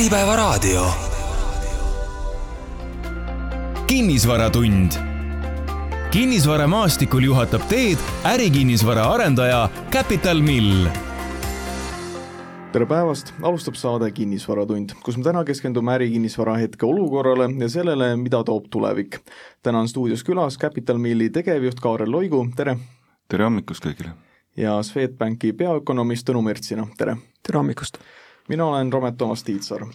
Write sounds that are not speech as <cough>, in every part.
Äripäevaraadio. kinnisvaratund. kinnisvaramaastikul juhatab teed ärikinnisvara arendaja Capital Mill tere päevast, alustab saade Kinnisvaratund, kus me täna keskendume ärikinnisvara hetkeolukorrale ja sellele, mida toob tulevik. täna on stuudios külas Capital Milli tegevjuht Kaarel Loigu, tere! tere hommikust kõigile! ja Swedbanki peaökonomist Tõnu Mertsina, tere! tere hommikust! Mina olen Romet Toomas Tiitsaar.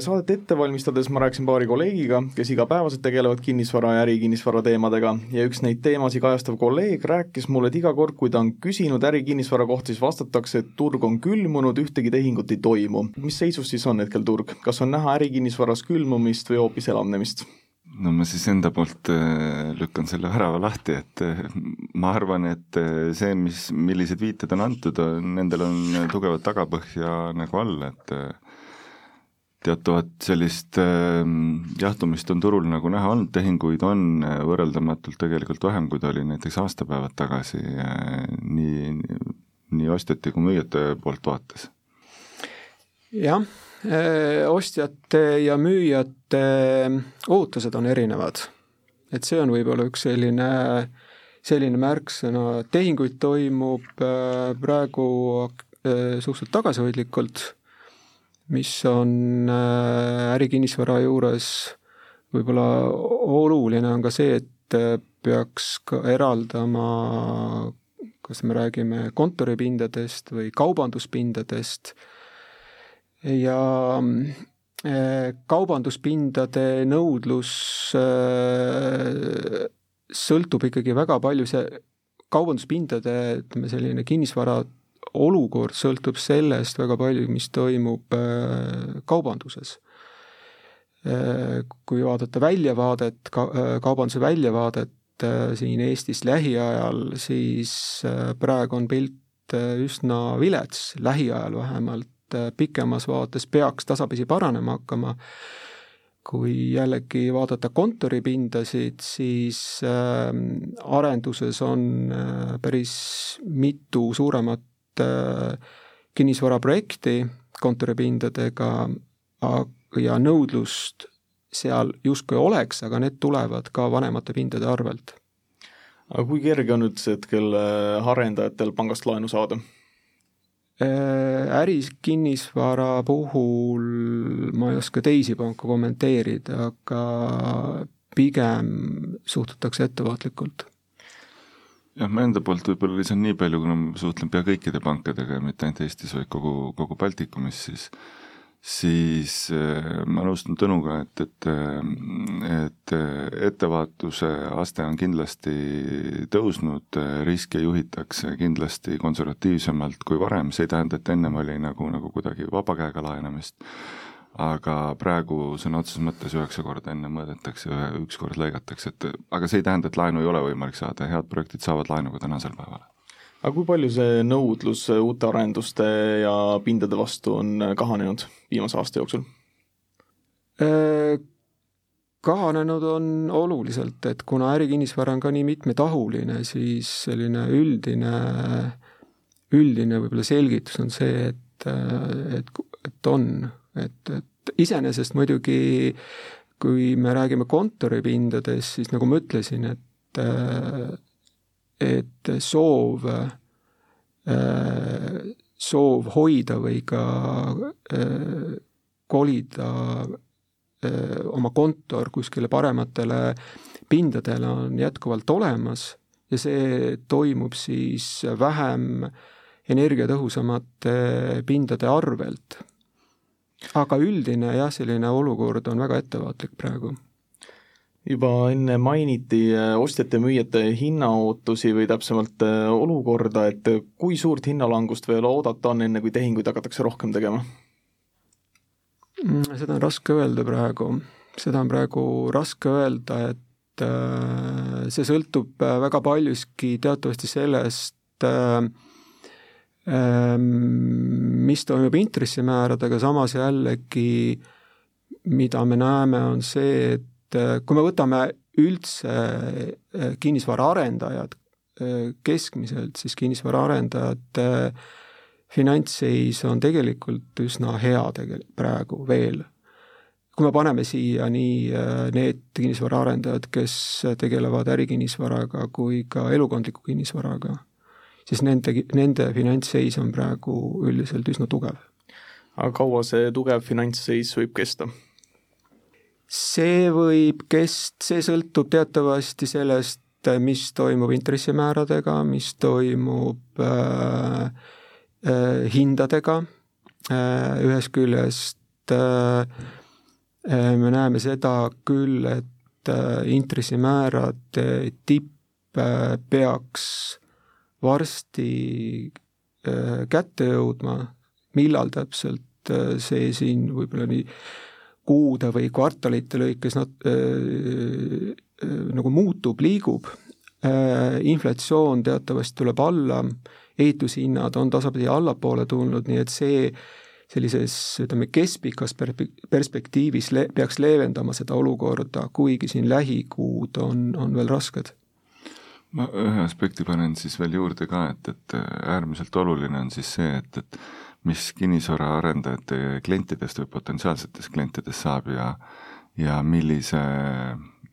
Saadet ette valmistades ma rääkisin paari kolleegiga, kes igapäevaselt tegelevad kinnisvara ja ärikinnisvara teemadega ja üks neid teemasid kajastav kolleeg rääkis mulle, et iga kord, kui ta on küsinud ärikinnisvara kohta, siis vastatakse, et turg on külmunud, ühtegi tehingut ei toimu. mis seisus siis on hetkel turg, kas on näha ärikinnisvaras külmumist või hoopis elavnemist? No ma siis enda poolt lükkan selle värava lahti, et ma arvan, et see, mis, millised viited on antud, nendel on tugevat tagapõhja nagu all, et teatavat sellist äh, jahtumist on turul nagu näha olnud, tehinguid on võrreldamatult tegelikult vähem, kui ta oli näiteks aastapäevad tagasi äh, nii, nii ostjate kui müüjate poolt vaates. jah, ostjate ja müüjate ootused on erinevad. et see on võib-olla üks selline, selline märksõna, tehinguid toimub praegu suhteliselt tagasihoidlikult mis on äh, ärikinnisvara juures võib-olla oluline, on ka see, et äh, peaks ka eraldama, kas me räägime kontoripindadest või kaubanduspindadest ja äh, kaubanduspindade nõudlus sõltub ikkagi väga palju, see kaubanduspindade, ütleme selline kinnisvara olukord sõltub sellest väga palju, mis toimub äh, kaubanduses. Kui vaadata väljavaadet, kaubanduse väljavaadet siin Eestis lähiajal, siis praegu on pilt üsna vilets, lähiajal vähemalt, pikemas vaates peaks tasapisi paranema hakkama, kui jällegi vaadata kontoripindasid, siis äh, arenduses on äh, päris mitu suuremat Äh, kinnisvaraprojekti kontoripindadega ja nõudlust seal justkui oleks, aga need tulevad ka vanemate pindade arvelt. aga kui kerge on üldse hetkel äh, arendajatel pangast laenu saada? Äh, ärikinnisvara puhul ma ei oska teisi panku kommenteerida, aga pigem suhtutakse ettevaatlikult. Jah, ma enda poolt võib-olla lisan nii palju, kuna ma suhtlen pea kõikide pankadega, mitte ainult Eestis, vaid kogu, kogu Baltikumis, siis siis äh, ma nõustun Tõnuga, et, et, et ettevaatuse aste on kindlasti tõusnud, riske juhitakse kindlasti konservatiivsemalt kui varem, see ei tähenda, et ennem oli nagu, nagu kuidagi vaba käega laenamist aga praegu sõna otseses mõttes üheksa korda enne mõõdetakse, üks kord lõigatakse, et aga see ei tähenda, et laenu ei ole võimalik saada, head projektid saavad laenu ka tänasel päeval. Aga kui palju see nõudlus uute arenduste ja pindade vastu on kahanenud viimase aasta jooksul? Äh, kahanenud on oluliselt, et kuna ärikinnisvara on ka nii mitmetahuline, siis selline üldine, üldine võib-olla selgitus on see, et, et, et on et, et iseenesest muidugi kui me räägime kontoripindadest, siis nagu ma ütlesin, et et soov, soov hoida või ka kolida oma kontor kuskile parematele pindadele on jätkuvalt olemas ja see toimub siis vähem energiatõhusamate pindade arvelt. Aga üldine jah, selline olukord on väga ettevaatlik praegu juba enne mainiti äh, ostjate-müüjate hinnaootusi või täpsemalt äh, olukorda, et kui suurt hinnalangust veel oodata on, enne kui tehinguid hakatakse rohkem tegema? Mm, seda on raske öelda praegu, seda on praegu raske öelda, et äh, see sõltub väga paljuski teatavasti sellest, Ehm, mis toimub intressimääradega, samas jällegi mida me näeme, on see, et eh, kui me võtame üldse eh, kinnisvaraarendajad eh, keskmiselt, siis kinnisvaraarendajate finantsseis on tegelikult üsna hea tegel-, praegu veel. kui me paneme siia nii need kinnisvaraarendajad, kes tegelevad ärikinnisvaraga, kui ka elukondliku kinnisvaraga, siis nende, nende finantsseis on praegu üldiselt üsna tugev. aga kaua see tugev finantsseis võib kesta? See võib kest-, see sõltub teatavasti sellest, mis toimub intressimääradega, mis toimub äh, äh, hindadega. Äh,, ühest küljest äh, äh me näeme seda küll, et äh, intressimäärade tipp äh, peaks varsti äh, kätte jõudma, millal täpselt, äh, see siin võib-olla nii kuude või kvartalite lõikes nat- äh,, äh, nagu muutub, liigub äh,, inflatsioon teatavasti tuleb alla, ehitushinnad on tasapisi allapoole tulnud, nii et see sellises ütleme, keskpikas perspektiivis le-, peaks leevendama seda olukorda, kuigi siin lähikuud on, on veel rasked. Ma ühe aspekti panen siis veel juurde ka, et, et äärmiselt oluline on siis see, et, et mis kinnisvaraarendajate klientidest või potentsiaalsetest klientidest saab ja ja millise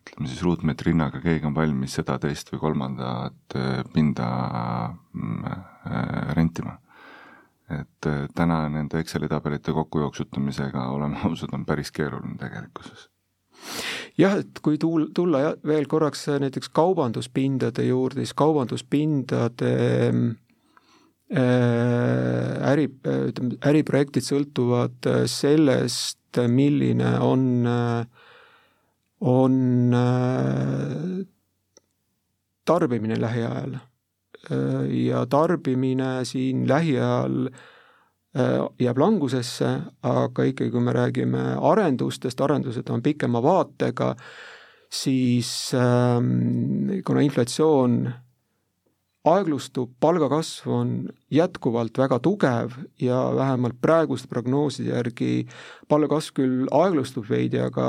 ütleme siis ruutmeetri hinnaga keegi on valmis seda, teist või kolmandat äh, pinda mm, äh, rentima. et äh, täna nende Exceli tabelite kokkujooksutamisega, oleme <laughs> ausad, on päris keeruline tegelikkuses jah, et kui tuul-, tulla veel korraks näiteks kaubanduspindade juurde, siis kaubanduspindade Äh, äri, ütleme, äriprojektid sõltuvad äh, sellest, milline on, äh, on tarbimine lähiajal. ja tarbimine siin lähiajal jääb langusesse, aga ikkagi, kui me räägime arendustest, arendused on pikema vaatega, siis ähm, kuna inflatsioon aeglustub, palgakasv on jätkuvalt väga tugev ja vähemalt praeguste prognooside järgi palgakasv küll aeglustub veidi, aga,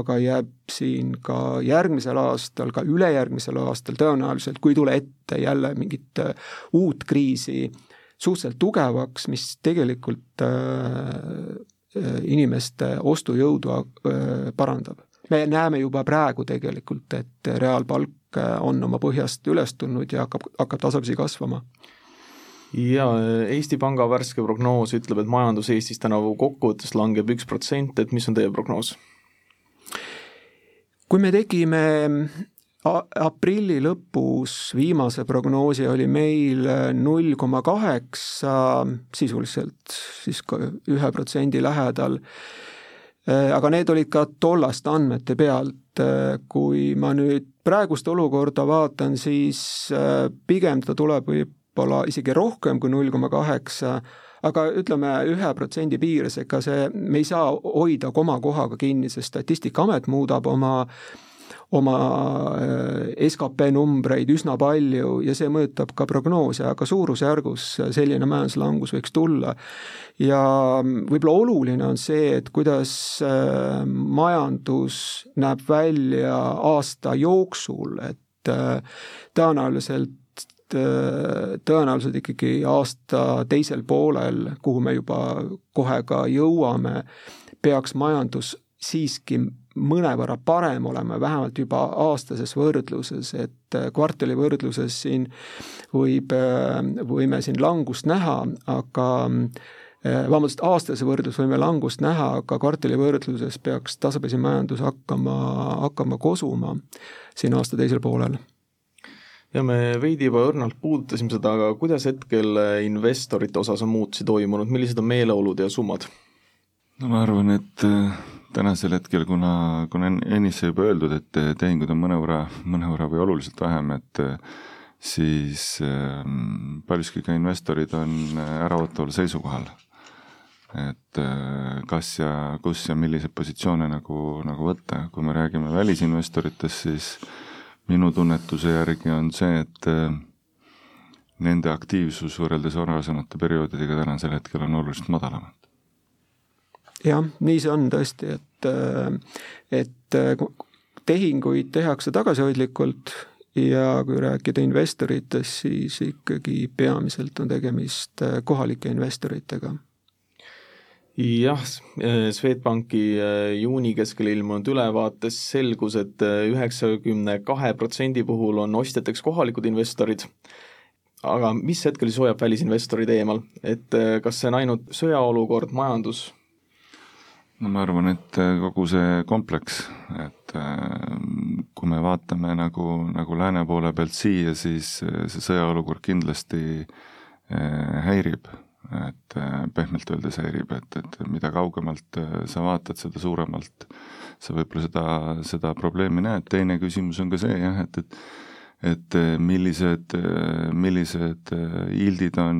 aga jääb siin ka järgmisel aastal, ka ülejärgmisel aastal tõenäoliselt, kui ei tule ette jälle mingit äh, uut kriisi, suhteliselt tugevaks, mis tegelikult äh, äh inimeste ostujõudu parandab. Me näeme juba praegu tegelikult, et reaalpalk on oma põhjast üles tulnud ja hakkab, hakkab tasapisi kasvama ja Eesti Panga värske prognoos ütleb, et majandus Eestis tänavu kokkuvõttes langeb üks protsent, et mis on teie prognoos? kui me tegime aprilli lõpus viimase prognoosi, oli meil null koma kaheksa, sisuliselt siis ühe protsendi lähedal Äh, aga need olid ka tollaste andmete pealt. Äh, kui ma nüüd praegust olukorda vaatan, siis äh, pigem ta tuleb võib-olla isegi rohkem kui null koma kaheksa, aga ütleme ühe protsendi piires, ega see, me ei saa hoida komakohaga kinni, sest Statistikaamet muudab oma oma skp numbreid üsna palju ja see mõjutab ka prognoose, aga suurusjärgus selline majanduslangus võiks tulla. Ja võib-olla oluline on see, et kuidas äh, majandus näeb välja aasta jooksul, et äh, tõenäoliselt äh, tõenäoliselt ikkagi aasta teisel poolel, kuhu me juba kohe ka jõuame, peaks majandus siiski mõnevõrra parem olema, vähemalt juba aastases võrdluses, et kvartali võrdluses siin võib, võime siin langust näha, aga Eh, vabandust, aastase võrdlus võime langust näha, aga kvartali võrdluses peaks tasapisi majandus hakkama, hakkama kosuma siin aasta teisel poolel. ja me veidi juba õrnalt puudutasime seda, aga kuidas hetkel investorite osas on muutusi toimunud, millised on meeleolud ja summad? no ma arvan, et äh, tänasel hetkel, kuna, kuna ennist sai juba öeldud, et äh, tehinguid on mõnevõrra, mõnevõrra või oluliselt vähem, et äh, siis ähm, paljuski ka investorid on äraootaval seisukohal et kas ja kus ja milliseid positsioone nagu, nagu võtta, kui me räägime välisinvestoritest, siis minu tunnetuse järgi on see, et nende aktiivsus võrreldes varasemate perioodidega tänasel hetkel on oluliselt madalam. Jah, nii see on tõesti, et, äh, et tehinguid tehakse tagasihoidlikult ja kui rääkida investoritest, siis ikkagi peamiselt on tegemist kohalike investoritega jah, Swedbanki juuni keskel ilmunud ülevaates selgus et, et üheksakümne kahe protsendi puhul on ostjateks kohalikud investorid, aga mis hetkel siis hoiab välisinvestorid eemal, et kas see on ainult sõjaolukord, majandus? No ma arvan, et kogu see kompleks, et kui me vaatame nagu, nagu lääne poole pealt siia, siis see sõjaolukord kindlasti häirib. Et äh, pehmelt öeldes häirib, et, et mida kaugemalt äh, sa vaatad, seda suuremalt sa võib-olla seda, seda probleemi näed, teine küsimus on ka see jah, et, et et äh, millised, millised yield'id on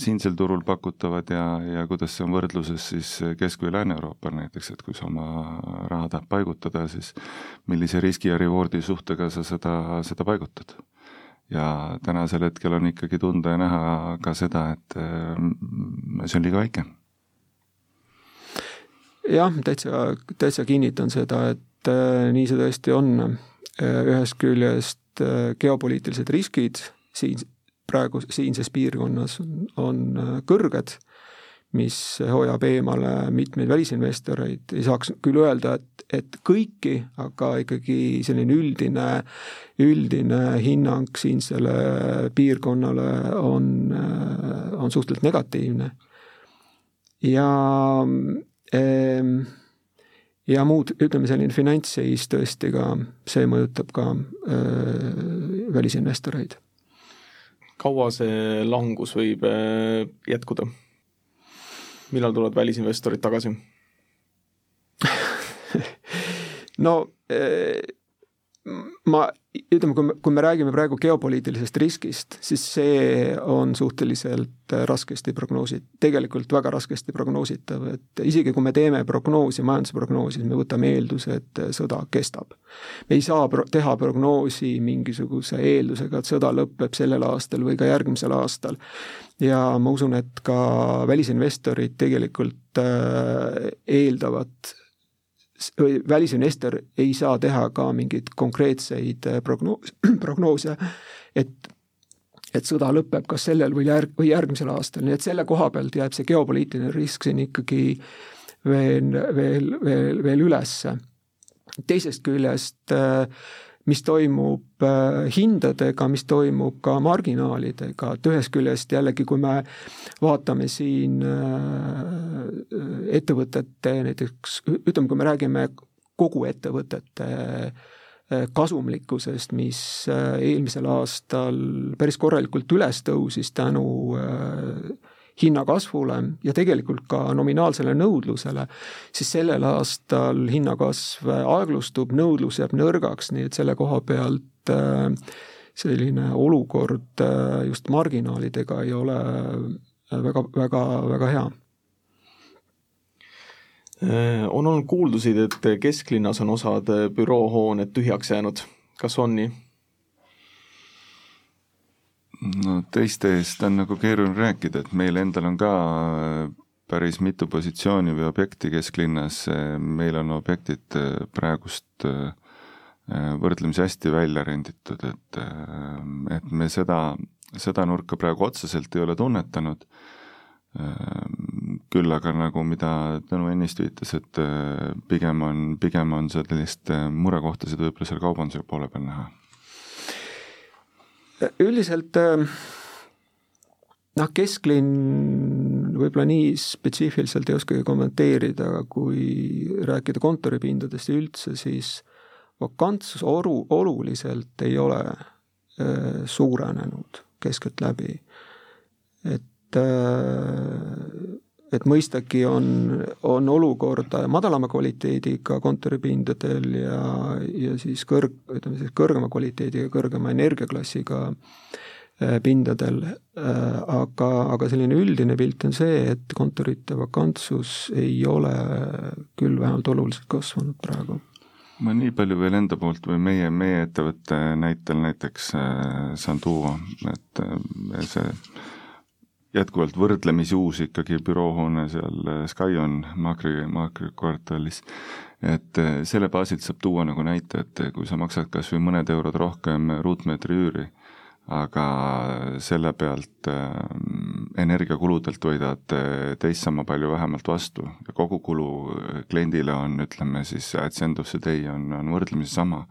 siinsel turul pakutavad ja, ja kuidas see on võrdluses siis Kesk- või Lääne-Euroopal näiteks, et kui sa oma raha tahad paigutada, siis millise riski ja reward'i suhtega sa seda, seda paigutad ja tänasel hetkel on ikkagi tunda ja näha ka seda, et see on liiga väike. jah, täitsa, täitsa kinnitan seda, et nii see tõesti on. Ühest küljest äh, geopoliitilised riskid siin praegu siinses piirkonnas on, on kõrged mis hoiab eemale mitmeid välisinvestoreid, ei saaks küll öelda, et, et kõiki, aga ikkagi selline üldine, üldine hinnang siinsele piirkonnale on, on suhteliselt negatiivne. ja ehm, ja muud, ütleme selline finantsseis tõesti ka, see mõjutab ka äh, välisinvestoreid. kaua see langus võib äh, jätkuda? millal tulevad välisinvestorid tagasi <laughs> no eh, ma, ütleme, kui me, kui me räägime praegu geopoliitilisest riskist, siis see on suhteliselt raskesti prognoosi-, tegelikult väga raskesti prognoositav, et isegi kui me teeme prognoosi, majandusprognoosi, siis me võtame eelduse, et sõda kestab. me ei saa pro-, teha prognoosi mingisuguse eeldusega, et sõda lõpeb sellel aastal või ka järgmisel aastal. ja ma usun, et ka välisinvestorid tegelikult äh, eeldavad välisinvestor ei saa teha ka mingeid konkreetseid äh, prognoos, <clears throat> prognoose, et et sõda lõpeb kas sellel või järg-, või järgmisel aastal, nii et selle koha pealt jääb see geopoliitiline risk siin ikkagi veel, veel, veel, veel ülesse. teisest küljest äh, mis toimub äh, hindadega, mis toimub ka marginaalidega, et ühest küljest jällegi, kui me vaatame siin äh, ettevõtete näiteks, ütleme, kui me räägime kogu ettevõtete äh, kasumlikkusest, mis eelmisel aastal päris korralikult üles tõusis tänu hinnakasvule ja tegelikult ka nominaalsele nõudlusele, siis sellel aastal hinnakasv aeglustub, nõudlus jääb nõrgaks, nii et selle koha pealt äh, selline olukord äh, just marginaalidega ei ole äh, väga, väga, väga hea on olnud kuuldusid, et kesklinnas on osad büroohooned tühjaks jäänud, kas on nii? No teiste eest on nagu keeruline rääkida, et meil endal on ka äh, päris mitu positsiooni või objekti kesklinnas, meil on objektid äh, praegust äh, võrdlemisi hästi välja renditud, et, et me seda, seda nurka praegu otseselt ei ole tunnetanud, küll aga nagu mida Tõnu ennist viitas, et pigem on, pigem on sellist murekohtasid võib-olla seal kaubanduse poole peal näha üldiselt ähm, noh, kesklinn võib-olla nii spetsiifiliselt ei oskagi kommenteerida, aga kui rääkida kontoripindadest üldse, siis vakantsus oru, oluliselt ei ole äh, suurenenud keskeltläbi. et äh, et mõistagi on, on olukord madalama kvaliteediga kontoripindadel ja, ja siis kõrg, ütleme siis kõrgema kvaliteediga, kõrgema energiaklassiga äh, pindadel, äh, aga, aga selline üldine pilt on see, et kontorite vakantsus ei ole küll vähemalt oluliselt kasvanud praegu. Ma nii palju veel enda poolt või meie, meie ettevõtte näitel näiteks äh, saan tuua, et see jätkuvalt võrdlemisi uus ikkagi büroohoone seal Skyon Maakri, Maakri kvartalis, et selle baasilt saab tuua nagu näite, et kui sa maksad kas või mõned eurod rohkem ruutmeetri üüri, aga selle pealt äh, energiakuludelt võidad äh, teist sama palju vähemalt vastu. Ja kogukulu kliendile on, ütleme siis at the end of the day on, on võrdlemisi sama,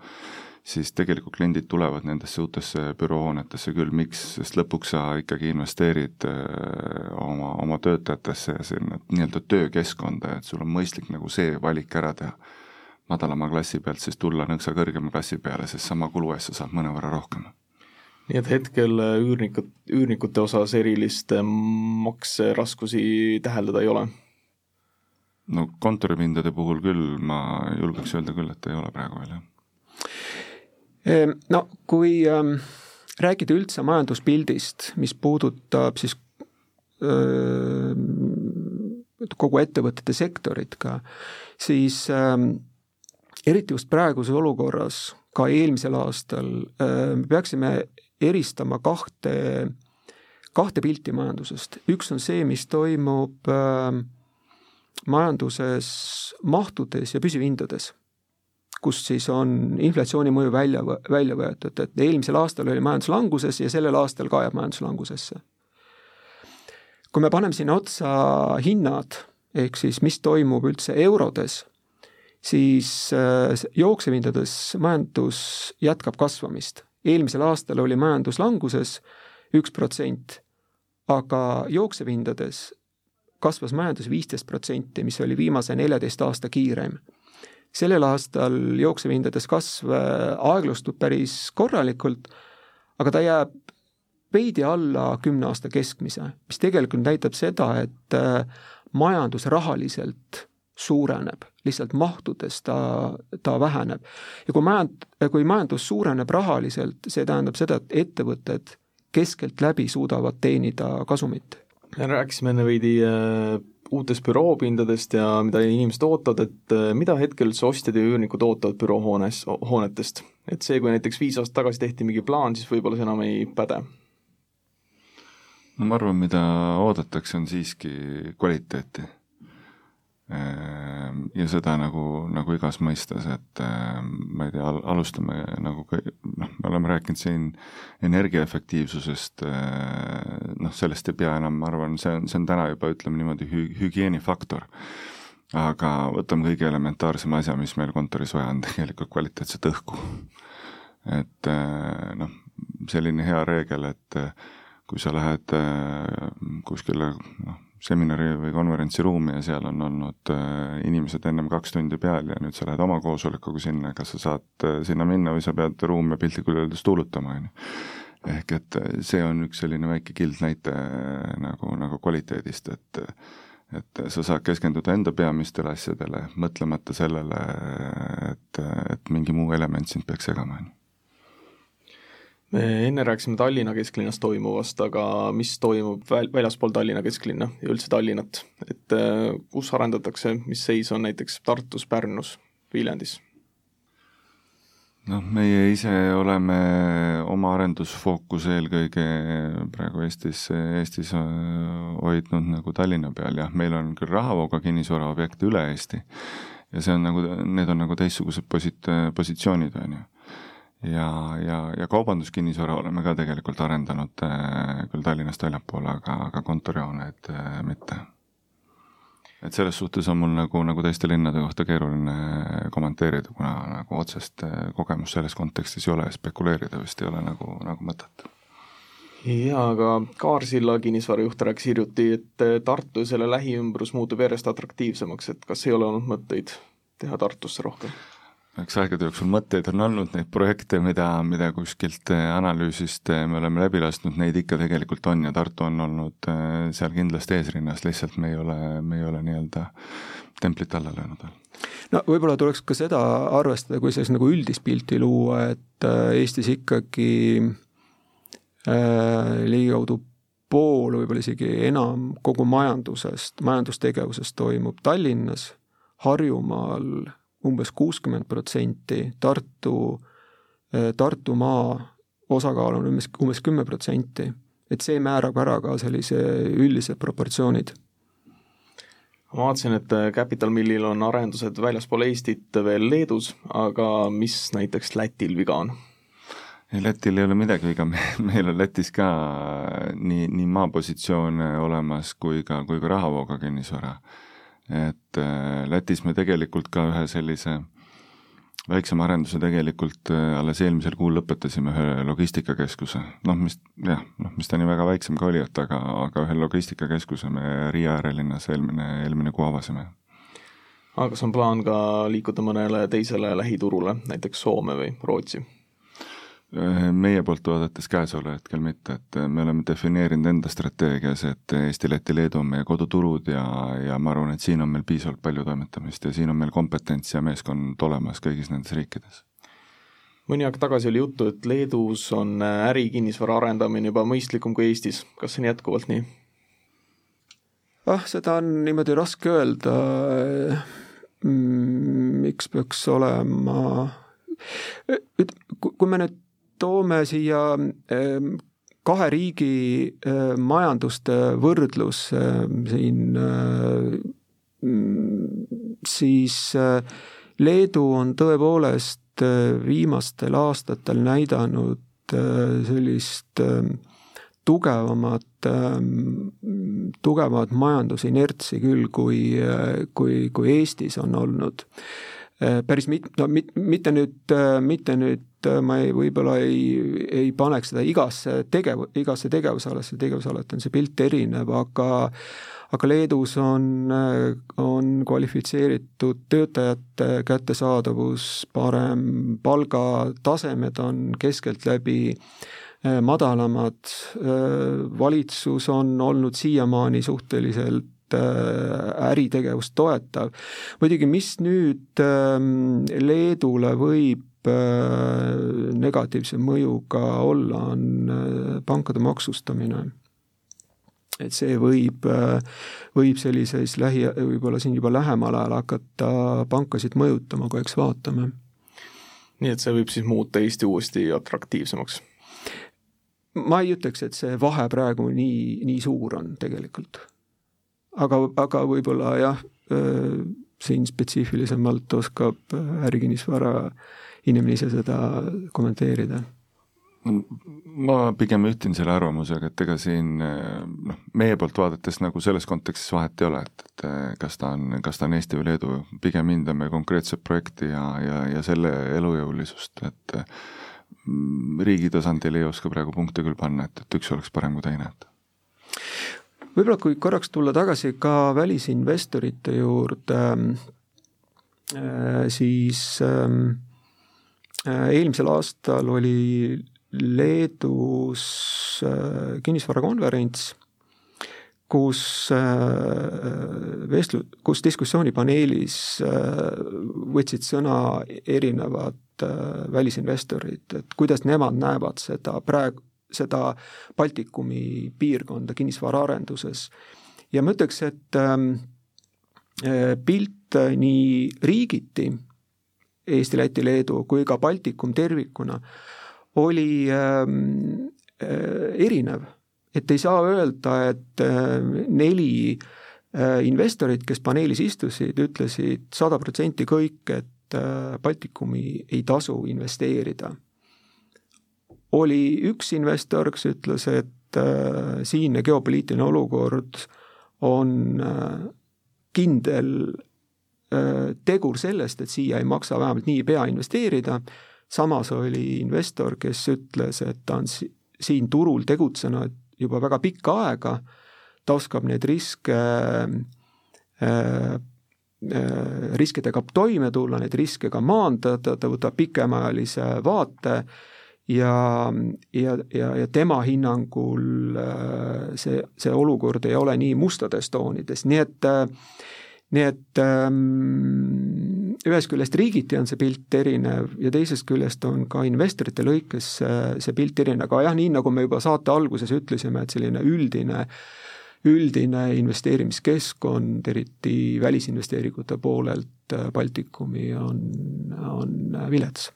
siis tegelikult kliendid tulevad nendesse uutesse büroohoonetesse küll, miks, sest lõpuks sa ikkagi investeerid äh, oma, oma töötajatesse ja sinna nii-öelda töökeskkonda, et sul on mõistlik nagu see valik ära teha. madalama klassi pealt siis tulla nõksa kõrgema klassi peale, sest sama kulu eest sa saad mõnevõrra rohkem nii et hetkel äh, üürnikud, üürnikute osas erilist äh, makseraskusi täheldada ei ole? no kontoripindade puhul küll, ma julgeks öelda küll, et ei ole praegu veel, jah. Ehm, no kui ähm, rääkida üldse majanduspildist, mis puudutab siis öö, kogu ettevõtete sektorit ka, siis ähm, eriti just praeguses olukorras, ka eelmisel aastal, me peaksime eristama kahte, kahte pilti majandusest. üks on see, mis toimub äh, majanduses mahtudes ja püsivhindades, kus siis on inflatsiooni mõju välja, välja võetud, et eelmisel aastal oli majandus languses ja sellel aastal ka jääb majandus langusesse. kui me paneme sinna otsa hinnad, ehk siis mis toimub üldse eurodes, siis äh, jooksevhindades majandus jätkab kasvamist eelmisel aastal oli majandus languses üks protsent, aga jooksevhindades kasvas majandus viisteist protsenti, mis oli viimase neljateist aasta kiireim. Sellel aastal jooksevhindades kasv äh, aeglustub päris korralikult, aga ta jääb veidi alla kümne aasta keskmise, mis tegelikult näitab seda, et äh, majandus rahaliselt suureneb, lihtsalt mahtudes ta, ta väheneb. ja kui majand-, kui majandus suureneb rahaliselt, see tähendab seda, et ettevõtted keskeltläbi suudavad teenida kasumit. rääkisime enne veidi äh, uutest büroopindadest ja mida inimesed ootavad, et äh, mida hetkel üldse ostjad ja üürnikud ootavad büroohoones, hoonetest? et see, kui näiteks viis aastat tagasi tehti mingi plaan, siis võib-olla see enam ei päde no ma arvan, mida oodatakse, on siiski kvaliteeti ja seda nagu, nagu igas mõistes, et ehm, ma ei tea, alustame nagu noh, me oleme rääkinud siin energiaefektiivsusest, ehm, noh, sellest ei pea enam, ma arvan, see on, see on täna juba ütleme niimoodi hü-, hügieenifaktor. aga võtame kõige elementaarsema asja, mis meil kontoris vaja on, <laughs> tegelikult kvaliteetset õhku. et noh, selline hea reegel, et kui sa lähed kuskile noh, seminari või konverentsiruumi ja seal on olnud äh, inimesed ennem kaks tundi peal ja nüüd sa lähed oma koosolekuga sinna, kas sa saad äh, sinna minna või sa pead ruumi piltlikult öeldes tuulutama, on ju. ehk et äh, see on üks selline väike kild näite nagu, nagu kvaliteedist, et et sa saad keskenduda enda peamistele asjadele, mõtlemata sellele, et, et mingi muu element sind peaks segama, on ju me enne rääkisime Tallinna kesklinnas toimuvast, aga mis toimub väl-, väljaspool Tallinna kesklinna ja üldse Tallinnat, et äh, kus arendatakse, mis seis on näiteks Tartus, Pärnus, Viljandis? noh, meie ise oleme oma arendusfookuse eelkõige praegu Eestis, Eestis äh, hoidnud nagu Tallinna peal, jah, meil on küll rahavooga kinnisvaraobjekte üle Eesti ja see on nagu, need on nagu teistsugused posit-, positsioonid, on ju ja, ja, ja kaubanduskinnisvara oleme ka tegelikult arendanud äh, küll Tallinnast väljapoole, aga, aga kontorihooneid äh, mitte. et selles suhtes on mul nagu, nagu teiste linnade kohta keeruline kommenteerida, kuna nagu otsest äh, kogemust selles kontekstis ei ole spekuleerida vist ei ole nagu, nagu mõtet jaa, aga Kaarsilla kinnisvarajuht rääkis hiljuti, et Tartu ja selle lähiümbrus muutub järjest atraktiivsemaks, et kas ei ole olnud mõtteid teha Tartusse rohkem? Eks aegade jooksul mõtteid on olnud, neid projekte, mida, mida kuskilt äh, analüüsist äh, me oleme läbi lasknud, neid ikka tegelikult on ja Tartu on olnud äh, seal kindlasti eesrinnas, lihtsalt me ei ole, me ei ole nii-öelda templit alla löönud veel. No võib-olla tuleks ka seda arvestada, kui sellist nagu üldist pilti luua, et Eestis ikkagi äh, ligikaudu pool, võib-olla isegi enam kogu majandusest, majandustegevusest toimub Tallinnas, Harjumaal umbes kuuskümmend protsenti, Tartu, Tartumaa osakaal on umbes, umbes kümme protsenti. et see määrab ära ka sellise üldised proportsioonid ma vaatasin, et Capital Millil on arendused väljaspool Eestit veel Leedus, aga mis näiteks Lätil viga on? ei, Lätil ei ole midagi viga, <laughs> meil on Lätis ka nii, nii maapositsioone olemas kui ka, kui ka rahavooga kinnisvara. Et äh, Lätis me tegelikult ka ühe sellise väiksema arenduse tegelikult äh, alles eelmisel kuul lõpetasime ühe logistikakeskuse, noh, mis jah, noh, mis ta nii väga väiksem ka oli, et aga, aga ühe logistikakeskuse me Riia äärelinnas eelmine, eelmine kuu avasime. aga kas on plaan ka liikuda mõnele teisele lähiturule, näiteks Soome või Rootsi? Meie poolt vaadates käesoleval hetkel mitte, et me oleme defineerinud enda strateegias, et Eesti, Läti, Leedu on meie koduturud ja, ja ma arvan, et siin on meil piisavalt palju toimetamist ja siin on meil kompetents ja meeskond olemas kõigis nendes riikides. mõni aeg tagasi oli juttu, et Leedus on ärikinnisvara arendamine juba mõistlikum kui Eestis, kas see on jätkuvalt nii? ah, seda on niimoodi raske öelda, mm, miks peaks olema, kui me nüüd toome siia ehm, kahe riigi ehm, majanduste võrdlus ehm, siin, siis Leedu on tõepoolest viimastel aastatel näidanud sellist tugevamat, tugevamat majandusinertsi küll, kui, kui, kui Eestis on olnud. Päris mit-, no mit-, mitte nüüd, mitte nüüd et ma ei, võib-olla ei, ei paneks seda igasse tegev-, igasse tegevusalasse, tegevusalati on see pilt erinev, aga aga Leedus on, on kvalifitseeritud töötajate kättesaadavus parem, palgatasemed on keskeltläbi madalamad, valitsus on olnud siiamaani suhteliselt äritegevust toetav. muidugi, mis nüüd Leedule võib Äh, negatiivse mõjuga olla, on äh, pankade maksustamine. et see võib, äh, võib sellises lähi, võib-olla siin juba lähemal ajal hakata pankasid mõjutama, aga eks vaatame. nii et see võib siis muuta Eesti uuesti atraktiivsemaks? ma ei ütleks, et see vahe praegu nii, nii suur on tegelikult. Aga, aga võib-olla jah, siin spetsiifilisemalt oskab ärikinnisvara äh, inimene ise seda kommenteerida. Ma pigem ühtin selle arvamusega, et ega siin noh, meie poolt vaadates nagu selles kontekstis vahet ei ole, et, et kas ta on, kas ta on Eesti või Leedu, pigem hindame konkreetset projekti ja, ja, ja selle elujõulisust, et riigi tasandil ei oska praegu punkte küll panna, et, et üks oleks parem kui teine, et võib-olla kui korraks tulla tagasi ka välisinvestorite juurde, äh, siis ähm, Äh, eelmisel aastal oli Leedus äh, kinnisvarakonverents, kus vestlu-, kus diskussioonipaneelis võtsid sõna erinevad välisinvestorid, et kuidas nemad näevad seda praegu, seda Baltikumi piirkonda kinnisvaraarenduses. ja ma ütleks, et ähm, pilt nii riigiti Eesti, Läti, Leedu kui ka Baltikum tervikuna, oli ähm, äh, erinev. et ei saa öelda, et äh, neli äh, investorit, kes paneelis istusid, ütlesid sada protsenti kõik, et äh, Baltikumi ei tasu investeerida. Oli üks investor, kes ütles, et äh, siinne geopoliitiline olukord on äh, kindel Äh, tegur sellest, et siia ei maksa vähemalt nii pea investeerida, samas oli investor, kes ütles, et ta on siin turul tegutsenud juba väga pikka aega, ta oskab neid riske äh, riskidega toime tulla, neid riske ka maandada, ta võtab pikemaajalise vaate ja, ja, ja, ja tema hinnangul see, see olukord ei ole nii mustades toonides, nii et nii et ähm, ühest küljest riigiti on see pilt erinev ja teisest küljest on ka investorite lõikes see, see pilt erinev, aga jah, nii nagu me juba saate alguses ütlesime, et selline üldine üldine investeerimiskeskkond, eriti välisinvesteeringute poolelt äh, Baltikumi, on, on vilets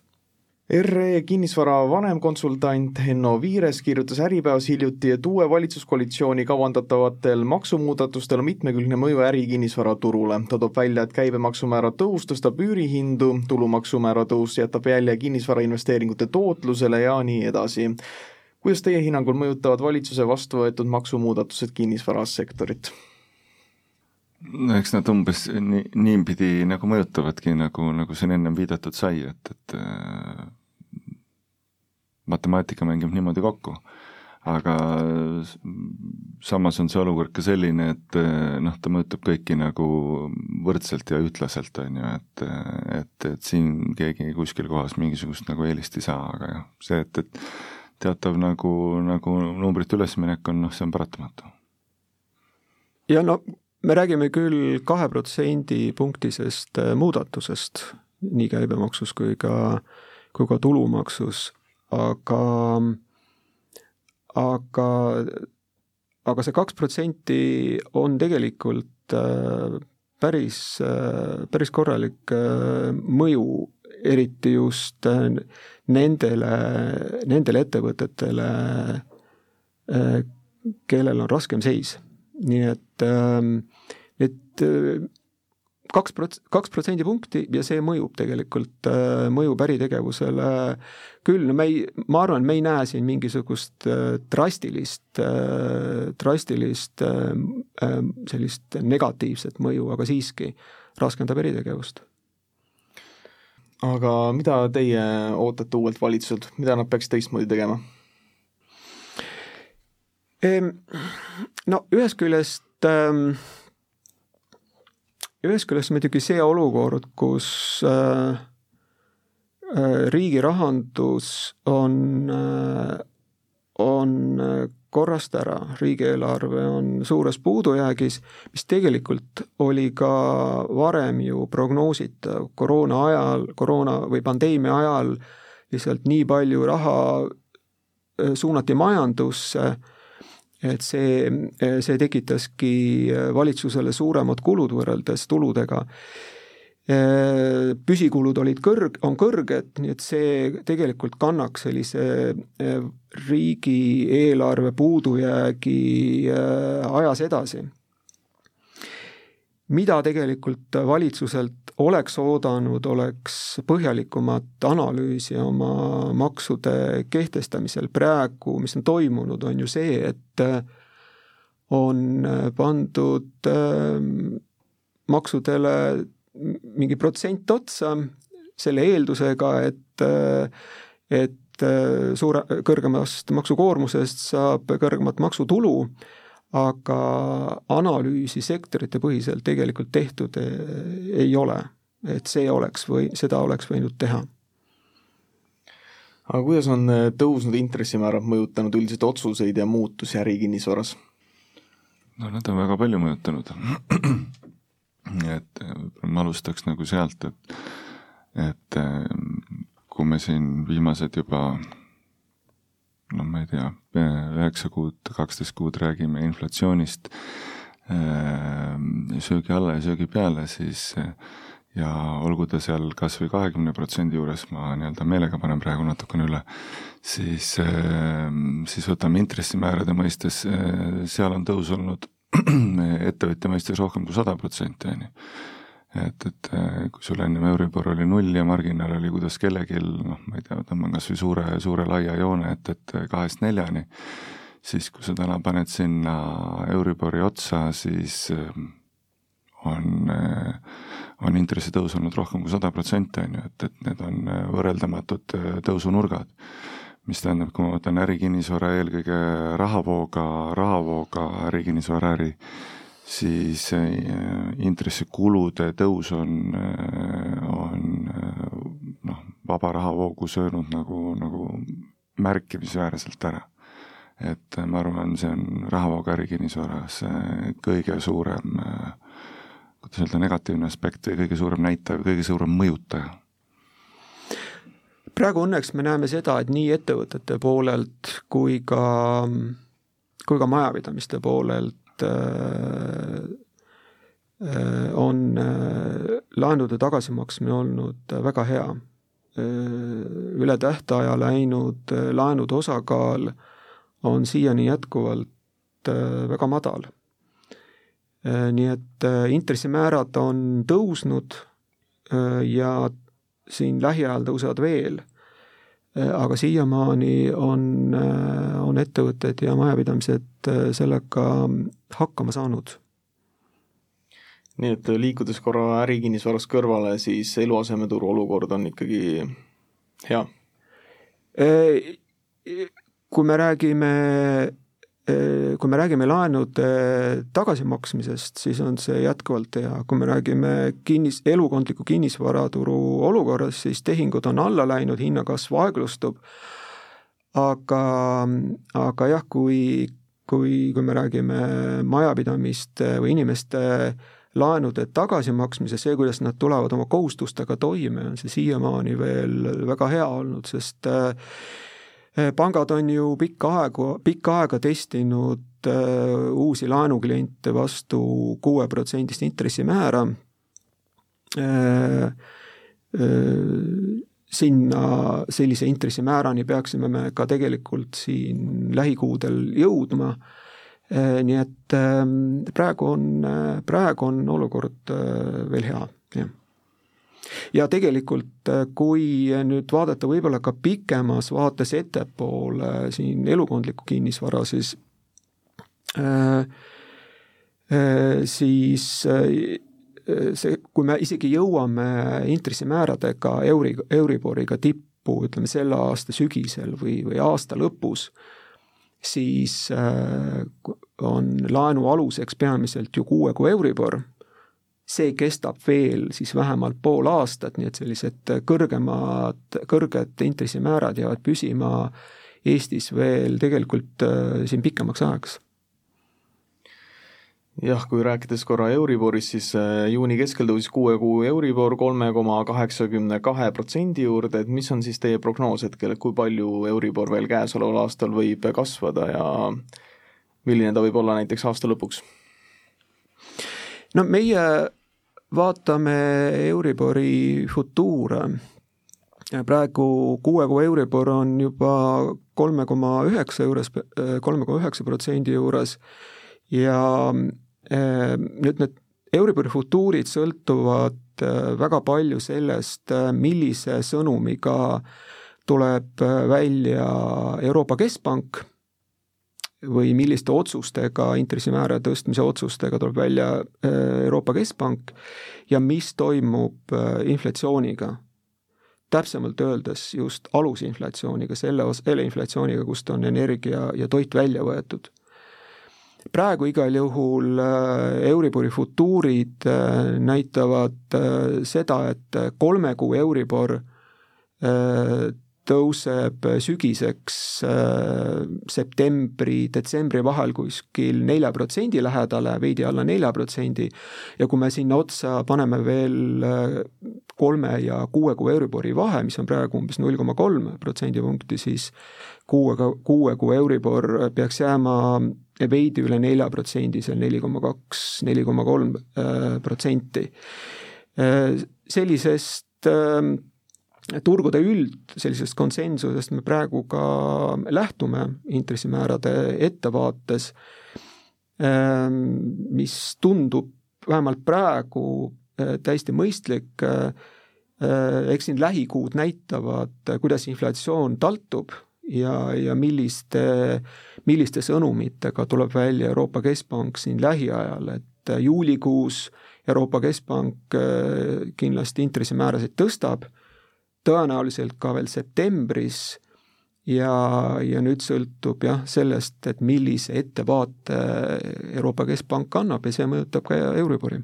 RE kinnisvara vanemkonsultant Henno Viires kirjutas Äripäevas hiljuti, et uue valitsuskoalitsiooni kavandatavatel maksumuudatustel on mitmekülgne mõju ärikinnisvaraturule. ta toob välja, et käibemaksumäära tõus tõstab üürihindu, tulumaksumäära tõus jätab jälje kinnisvarainvesteeringute tootlusele ja nii edasi. kuidas teie hinnangul mõjutavad valitsuse vastu võetud maksumuudatused kinnisvarasektorit? No eks nad umbes nii, niipidi nagu mõjutavadki, nagu, nagu siin ennem viidatud sai, et, et äh, matemaatika mängib niimoodi kokku. aga samas on see olukord ka selline, et äh, noh, ta mõjutab kõiki nagu võrdselt ja ühtlaselt, on ju, et, et, et siin keegi kuskil kohas mingisugust nagu eelist ei saa, aga jah, see, et, et teatav nagu, nagu numbrite ülesminek on, noh, see on paratamatu. ja no me räägime küll kahe protsendi punktisest äh, muudatusest nii käibemaksus kui ka, kui ka tulumaksus, aga, aga, aga see kaks protsenti on tegelikult äh, päris, äh, päris korralik mõju, eriti just nendele, nendele ettevõtetele, kellel on raskem seis nii et, ähm, et äh, kaks prots-, kaks protsendipunkti ja see mõjub tegelikult, äh, mõjub äritegevusele küll, no me ei, ma arvan, me ei näe siin mingisugust äh, drastilist, drastilist sellist negatiivset mõju, aga siiski raskendab äritegevust. aga mida teie ootate uuelt valitsuselt, mida nad peaks teistmoodi tegema? No ühest küljest, ähm, ühest küljest muidugi see olukord, kus äh, äh, riigi rahandus on, äh, on korrast ära, riigieelarve on suures puudujäägis, mis tegelikult oli ka varem ju prognoositav, koroona ajal, koroona või pandeemia ajal lihtsalt nii palju raha suunati majandusse et see, see tekitaski valitsusele suuremad kulud võrreldes tuludega. püsikulud olid kõrg-, on kõrged, nii et see tegelikult kannaks sellise riigieelarve puudujäägi ajas edasi mida tegelikult valitsuselt oleks oodanud, oleks põhjalikumat analüüsi oma maksude kehtestamisel. praegu, mis on toimunud, on ju see, et on pandud ähm, maksudele mingi protsent otsa selle eeldusega, et, et suure, kõrgemast maksukoormusest saab kõrgemat maksutulu aga analüüsi sektorite põhiselt tegelikult tehtud eh, ei ole. et see oleks või, seda oleks võinud teha. aga kuidas on eh, tõusnud intressimäärad mõjutanud üldiselt otsuseid ja muutusi ärikinnisvaras? no nad on väga palju mõjutanud. <clears throat> et eh, ma alustaks nagu sealt, et, et kui me siin viimased juba noh, ma ei tea, üheksa kuud, kaksteist kuud räägime inflatsioonist äh, söögi alla ja söögi peale, siis ja olgu ta seal kas või kahekümne protsendi juures, ma nii-öelda meelega panen praegu natukene üle, siis, äh, siis võtame intressimäärade mõistes, äh, seal on tõus olnud <clears throat> ettevõtja mõistes rohkem kui sada protsenti, on ju et, et äh, kui sul ennem Euribor oli null ja marginaal oli kuidas kellelgi, noh, ma ei tea, tõmban kas või suure, suure laia joone, et, et kahest neljani, siis kui sa täna paned sinna Euribori otsa, siis äh, on, äh, on intressitõus olnud rohkem kui sada protsenti, on ju, et, et need on võrreldamatud tõusunurgad. mis tähendab, kui ma võtan ärikinnisvara eelkõige rahavooga, rahavooga ärikinnisvara äri, siis äh, intressikulude tõus on, äh, on äh, noh, vaba rahavoogu söönud nagu, nagu märkimisväärselt ära. et ma arvan, see on rahavooga ärikinnisvaras kõige suurem, kuidas öelda, negatiivne aspekt või kõige suurem näitaja, kõige suurem mõjutaja praegu õnneks me näeme seda, et nii ettevõtete poolelt kui ka, kui ka majapidamiste poolelt Äh, äh, on äh, laenude tagasimaksmine olnud väga hea. üle tähtaja läinud laenude osakaal on siiani jätkuvalt väga madal. nii et intressimäärad on tõusnud ja siin lähiajal tõusevad veel aga siiamaani on, on ettevõtted ja majapidamised sellega hakkama saanud nii et liikudes korra ärikinnisvarast kõrvale, siis eluasemeturu olukord on ikkagi hea? Kui me räägime, kui me räägime laenude tagasimaksmisest, siis on see jätkuvalt hea, kui me räägime kinnis, elukondliku kinnisvaraturu olukorrast, siis tehingud on alla läinud, hinnakasv aeglustub, aga, aga jah, kui, kui, kui me räägime majapidamiste või inimeste äh, laenude tagasimaksmise, see, kuidas nad tulevad oma kohustustega toime, on see siiamaani veel väga hea olnud, sest äh, pangad on ju pikka aega, pikka aega testinud äh, uusi laenukliente vastu kuueprotsendist intressimäära. Äh, sinna, sellise intressimäärani peaksime me ka tegelikult siin lähikuudel jõudma Äh, nii et praegu on, äh, praegu on olukord äh, veel hea, jah ja tegelikult, kui nüüd vaadata võib-olla ka pikemas vaates ettepoole siin elukondlikku kinnisvara, siis äh, siis see, kui me isegi jõuame intressimääradega euri, Euriboriga tippu, ütleme selle aasta sügisel või, või aasta lõpus, siis äh, on laenu aluseks peamiselt ju kuue kuu Euribor, see kestab veel siis vähemalt pool aastat, nii et sellised kõrgemad, kõrged intressimäärad jäävad püsima Eestis veel tegelikult äh, siin pikemaks ajaks jah, kui rääkides korra Euriborist, siis äh, juuni keskel tõusis kuue kuu Euribor kolme koma kaheksakümne kahe protsendi juurde, et mis on siis teie prognoos hetkel, et kui palju Euribor veel käesoleval aastal võib kasvada ja milline ta võib olla näiteks aasta lõpuks? No meie vaatame Euribori futuure. praegu kuue kuu Euribor on juba kolme koma üheksa juures, kolme koma üheksa protsendi juures ja Ehm, nüüd need Euribori futuurid sõltuvad äh, väga palju sellest, äh, millise sõnumiga tuleb välja Euroopa Keskpank või milliste otsustega, intressimäära tõstmise otsustega tuleb välja Euroopa Keskpank ja mis toimub inflatsiooniga. täpsemalt öeldes just alusinflatsiooniga, selle, selle inflatsiooniga, kust on energia ja toit välja võetud praegu igal juhul äh, Euribori futuurid äh, näitavad äh, seda, et kolme kuu Euribor tõuseb sügiseks septembri-detsembri vahel kuskil nelja protsendi lähedale, veidi alla nelja protsendi, ja kui me sinna otsa paneme veel kolme ja kuue kuu Euribori vahe, mis on praegu umbes null koma kolm protsendipunkti, siis kuuega, kuue kuu Euribor peaks jääma veidi üle nelja protsendi, seal neli koma kaks, neli koma kolm äh, protsenti. Äh, sellisest turgude üld, sellisest konsensusest me praegu ka lähtume intressimäärade ettevaates, ähm, mis tundub vähemalt praegu äh, täiesti mõistlik, eks need lähikuud näitavad, kuidas inflatsioon taltub ja, ja milliste, milliste sõnumitega tuleb välja Euroopa Keskpank siin lähiajal, et juulikuus Euroopa Keskpank äh, kindlasti intressimäärasid tõstab, tõenäoliselt ka veel septembris ja, ja nüüd sõltub jah sellest, et millise ettevaate Euroopa Keskpank annab ja see mõjutab ka Euribori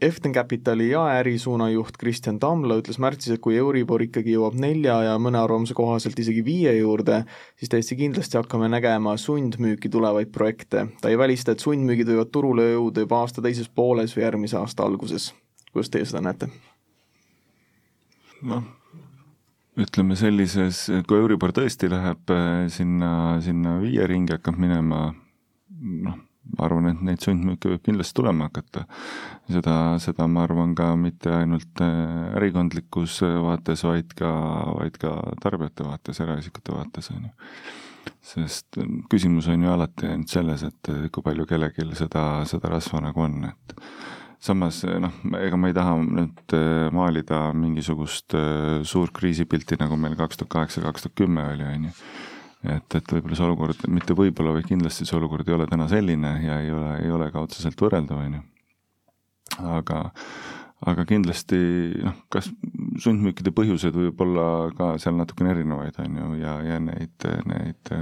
Eften Capitali jaeärisuuna juht Kristjan Tamla ütles märtsis, et kui Euribor ikkagi jõuab nelja ja mõne arvamuse kohaselt isegi viie juurde, siis täiesti kindlasti hakkame nägema sundmüüki tulevaid projekte. ta ei välista, et sundmüügid võivad turule jõuda juba aasta teises pooles või järgmise aasta alguses. kuidas teie seda näete? Noh, ütleme sellises, kui Euribor tõesti läheb äh, sinna, sinna viie ringi hakkab minema, noh ma arvan, et neid sundmüüke võib kindlasti tulema hakata. seda, seda ma arvan ka mitte ainult äh, ärikondlikus vaates, vaid ka, vaid ka tarbijate vaates, eraisikute vaates, on ju. sest küsimus on ju alati ainult selles, et kui palju kellelgi seda, seda rasva nagu on, et samas noh, ega ma ei taha nüüd äh, maalida mingisugust äh, suurt kriisipilti, nagu meil kaks tuhat kaheksa, kaks tuhat kümme oli, on ju et, et võib-olla see olukord, mitte võib-olla, vaid kindlasti see olukord ei ole täna selline ja ei ole, ei ole ka otseselt võrreldav, on ju. aga, aga kindlasti noh, kas sundmüükide põhjused võib olla ka seal natukene erinevaid, on ju, ja, ja neid, neid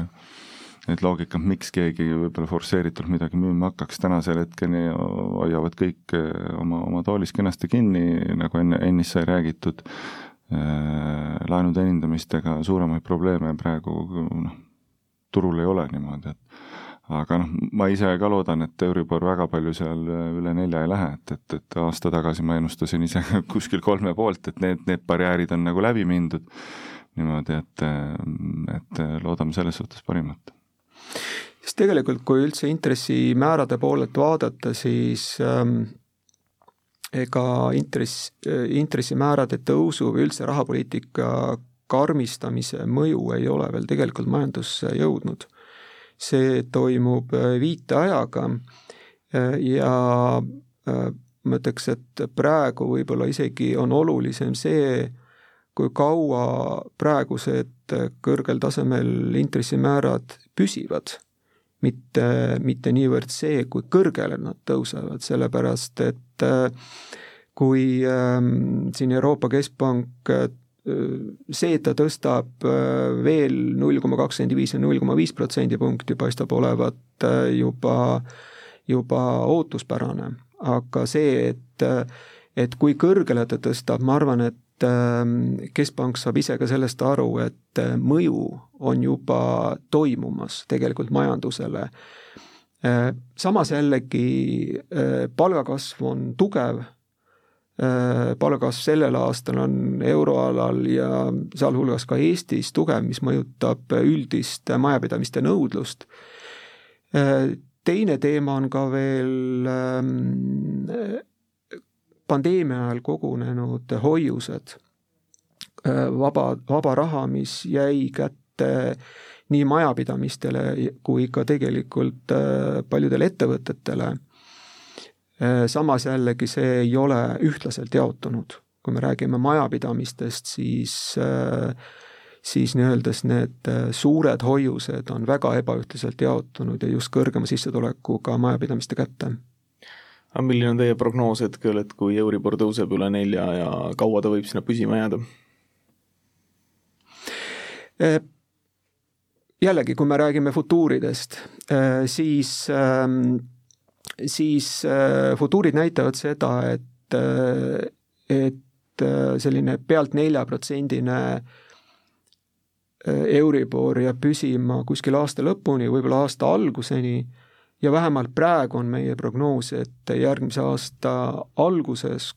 neid loogikat, miks keegi võib-olla forsseeritult midagi müüma hakkaks, tänasel hetkeni hoiavad kõik oma, oma toolis kenasti kinni, nagu enne, ennist sai räägitud, Äh, laenu teenindamistega suuremaid probleeme praegu noh, turul ei ole niimoodi, et aga noh, ma ise ka loodan, et Euribor väga palju seal üle nelja ei lähe, et, et, et aasta tagasi ma ennustasin ise <laughs> kuskil kolme poolt, et need, need barjäärid on nagu läbi mindud, niimoodi, et, et loodame selles suhtes parimat sest tegelikult, kui üldse intressimäärade poolelt vaadata, siis ähm, ega intress, intressimäärade tõusu või üldse rahapoliitika karmistamise mõju ei ole veel tegelikult majandusse jõudnud. see toimub äh, viiteajaga äh, ja äh, ma ütleks, et praegu võib-olla isegi on olulisem see, kui kaua praegused kõrgel tasemel intressimäärad püsivad mitte, mitte niivõrd see, kui kõrgele nad tõusevad, sellepärast et äh, kui ähm, siin Euroopa Keskpank äh, see, et ta tõstab äh, veel null koma kakskümmend viis ja null koma viis protsendipunkti, paistab olevat juba, juba ootuspärane. aga see, et, et kui kõrgele ta tõstab, ma arvan, et keskpank saab ise ka sellest aru, et äh, mõju on juba toimumas tegelikult majandusele. Äh, samas jällegi äh, palgakasv on tugev, palgakasv sellel aastal on euroalal ja sealhulgas ka Eestis tugev, mis mõjutab üldist majapidamiste nõudlust. teine teema on ka veel ähm, pandeemia ajal kogunenud hoiused, äh, vaba, vaba raha, mis jäi kätte nii majapidamistele kui ka tegelikult äh, paljudele ettevõtetele. Äh, samas jällegi see ei ole ühtlaselt jaotunud. kui me räägime majapidamistest, siis siis nii-öelda need suured hoiused on väga ebaühtlaselt jaotunud ja just kõrgema sissetulekuga majapidamiste kätte aga milline on teie prognoos hetkel, et kui Euribor tõuseb üle nelja ja kaua ta võib sinna püsima jääda? Äh, jällegi, kui me räägime futuuridest, äh, siis, ähm, siis äh, futuurid näitavad seda, et, et selline pealt neljaprotsendine Euribor jääb püsima kuskil aasta lõpuni, võib-olla aasta alguseni ja vähemalt praegu on meie prognoos, et järgmise aasta alguses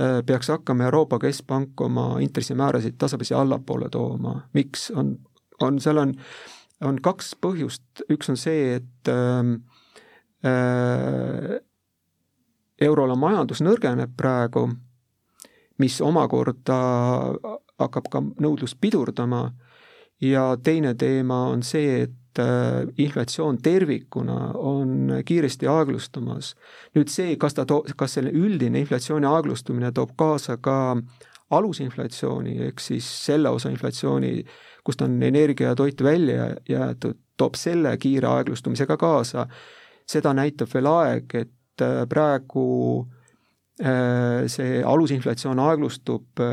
äh, peaks hakkama Euroopa Keskpank oma intressimäärasid tasapisi allapoole tooma. miks, on, on, seal on, on kaks põhjust, üks on see, et ähm, äh, euroala majandus nõrgeneb praegu, mis omakorda hakkab ka nõudlust pidurdama. Ja teine teema on see, et Äh, inflatsioon tervikuna on kiiresti aeglustumas. nüüd see, kas ta too-, kas selle üldine inflatsiooni aeglustumine toob kaasa ka alusinflatsiooni, ehk siis selle osa inflatsiooni, kust on energia ja toit välja jäetud, toob selle kiire aeglustumisega kaasa, seda näitab veel aeg, et äh, praegu äh, see alusinflatsioon aeglustub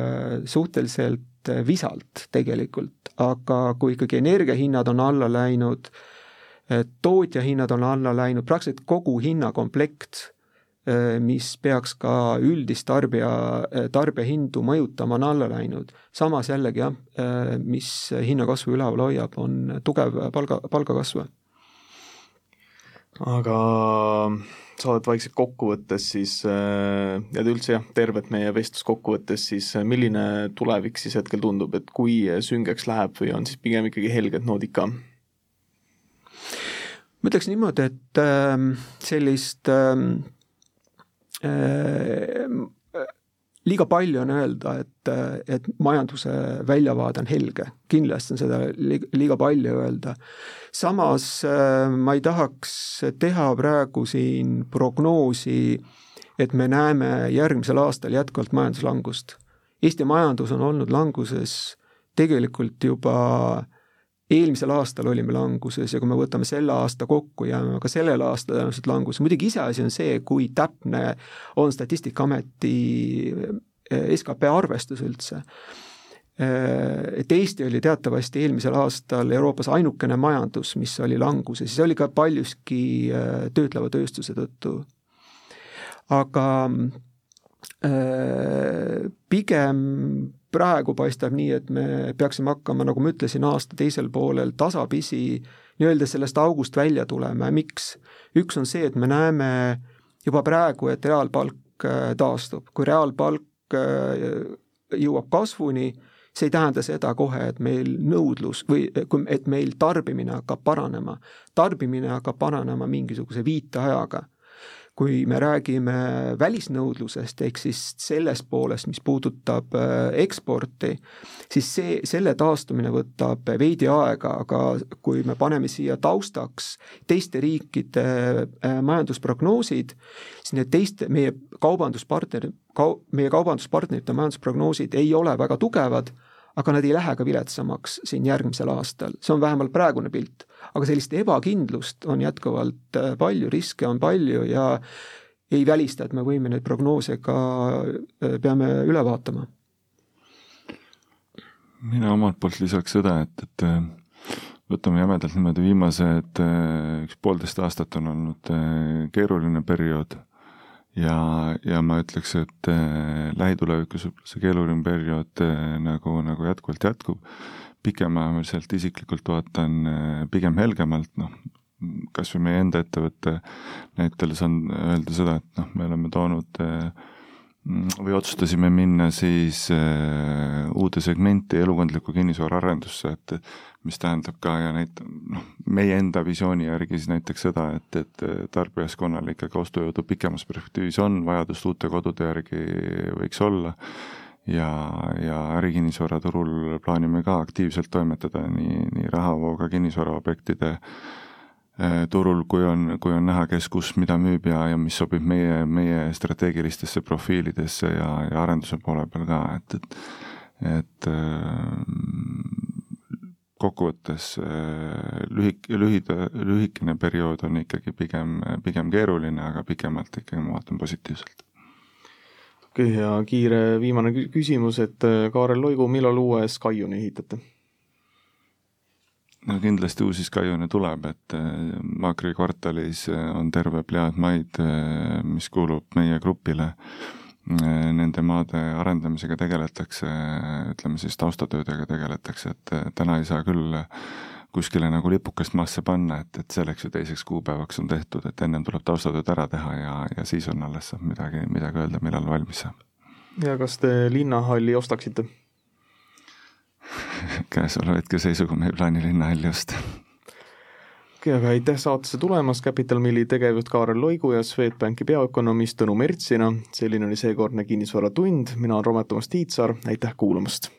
suhteliselt visalt tegelikult, aga kui ikkagi energiahinnad on alla läinud, tootjahinnad on alla läinud, praktiliselt kogu hinnakomplekt, mis peaks ka üldist tarbija, tarbijahindu mõjutama, on alla läinud. samas jällegi jah, mis hinnakasvu üleval hoiab, on tugev palga, palgakasv. aga saadet vaikselt kokku võttes siis äh, ja üldse jah, tervet meie vestlust kokku võttes, siis äh, milline tulevik siis hetkel tundub, et kui süngeks läheb või on siis pigem ikkagi helged noodid ka? ma ütleks niimoodi, et ähm, sellist ähm, äh, liiga palju on öelda, et, et majanduse väljavaade on helge, kindlasti on seda liiga palju öelda. samas äh, ma ei tahaks teha praegu siin prognoosi, et me näeme järgmisel aastal jätkuvalt majanduslangust. Eesti majandus on olnud languses tegelikult juba eelmisel aastal olime languses ja kui me võtame selle aasta kokku, jääme ka sellel aastal tõenäoliselt languses, muidugi iseasi on see, kui täpne on Statistikaameti eh, skp arvestus üldse. Eh, et Eesti oli teatavasti eelmisel aastal Euroopas ainukene majandus, mis oli languses ja see oli ka paljuski eh, töötleva tööstuse tõttu. aga pigem praegu paistab nii, et me peaksime hakkama, nagu ma ütlesin, aasta teisel poolel tasapisi nii-öelda sellest august välja tulema ja miks? üks on see, et me näeme juba praegu, et reaalpalk äh, taastub, kui reaalpalk äh, jõuab kasvuni, see ei tähenda seda kohe, et meil nõudlus või et meil tarbimine hakkab paranema. tarbimine hakkab paranema mingisuguse viiteajaga kui me räägime välisnõudlusest, ehk siis sellest poolest, mis puudutab äh, eksporti, siis see, selle taastumine võtab veidi aega, aga kui me paneme siia taustaks teiste riikide äh, majandusprognoosid, siis need teiste, meie kaubanduspartner, kau-, meie kaubanduspartnerite majandusprognoosid ei ole väga tugevad aga nad ei lähe ka viletsamaks siin järgmisel aastal, see on vähemalt praegune pilt. aga sellist ebakindlust on jätkuvalt äh, palju, riske on palju ja ei välista, et me võime neid prognoose ka, äh, peame üle vaatama. mina omalt poolt lisaks seda, et, et äh, võtame jämedalt niimoodi viimased üks poolteist aastat on olnud keeruline periood ja, ja ma ütleks, et äh, lähitulevikus võib-olla see keeruline periood äh, nagu, nagu jätkuvalt jätkub. pikemaajaliselt isiklikult vaatan äh, pigem helgemalt, noh, kas või meie enda ettevõtte näitel saan öelda seda, et noh, me oleme toonud äh, või otsustasime minna siis äh, uude segmenti elukondliku kinnisvara arendusse, et mis tähendab ka ja näit-, noh, meie enda visiooni järgi siis näiteks seda, et, et tarbijaskonnal ikkagi ostujõudu pikemas perspektiivis on, vajadust uute kodude järgi võiks olla ja, ja ärikinnisvaraturul plaanime ka aktiivselt toimetada nii, nii rahavooga kinnisvaraobjektide Äh, turul, kui on, kui on näha, kes kus mida müüb ja, ja mis sobib meie, meie strateegilistesse profiilidesse ja, ja arenduse poole peal ka, et, et et äh, kokkuvõttes äh, lühik-, lühida, lühikene periood on ikkagi pigem, pigem keeruline, aga pikemalt ikkagi ma vaatan positiivselt. okei okay,, ja kiire viimane küsimus, et Kaarel Loigu, millal uue Skyuni ehitate? No kindlasti uusi Skyone tuleb, et äh, Magri kvartalis äh, on terve plejaad maid, äh, mis kuulub meie grupile. Nende maade arendamisega tegeletakse, ütleme siis taustatöödega tegeletakse, et täna ei saa küll kuskile nagu lipukest maasse panna, et, et selleks ja teiseks kuupäevaks on tehtud, et ennem tuleb taustatööd ära teha ja, ja siis on alles saab midagi, midagi öelda, millal valmis saab. ja kas te linnahalli ostaksite? <laughs> käesoleva hetkeseisuga me ei plaani linnahalli osta. okei aga aitäh saatesse tulemast, Capital Milli tegevjuht Kaarel Loigu ja Swedbanki peaökonomist Tõnu Mertsina. selline oli seekordne Kinnisvaratund, mina olen Romet Toomas Tiitsaar, aitäh kuulamast!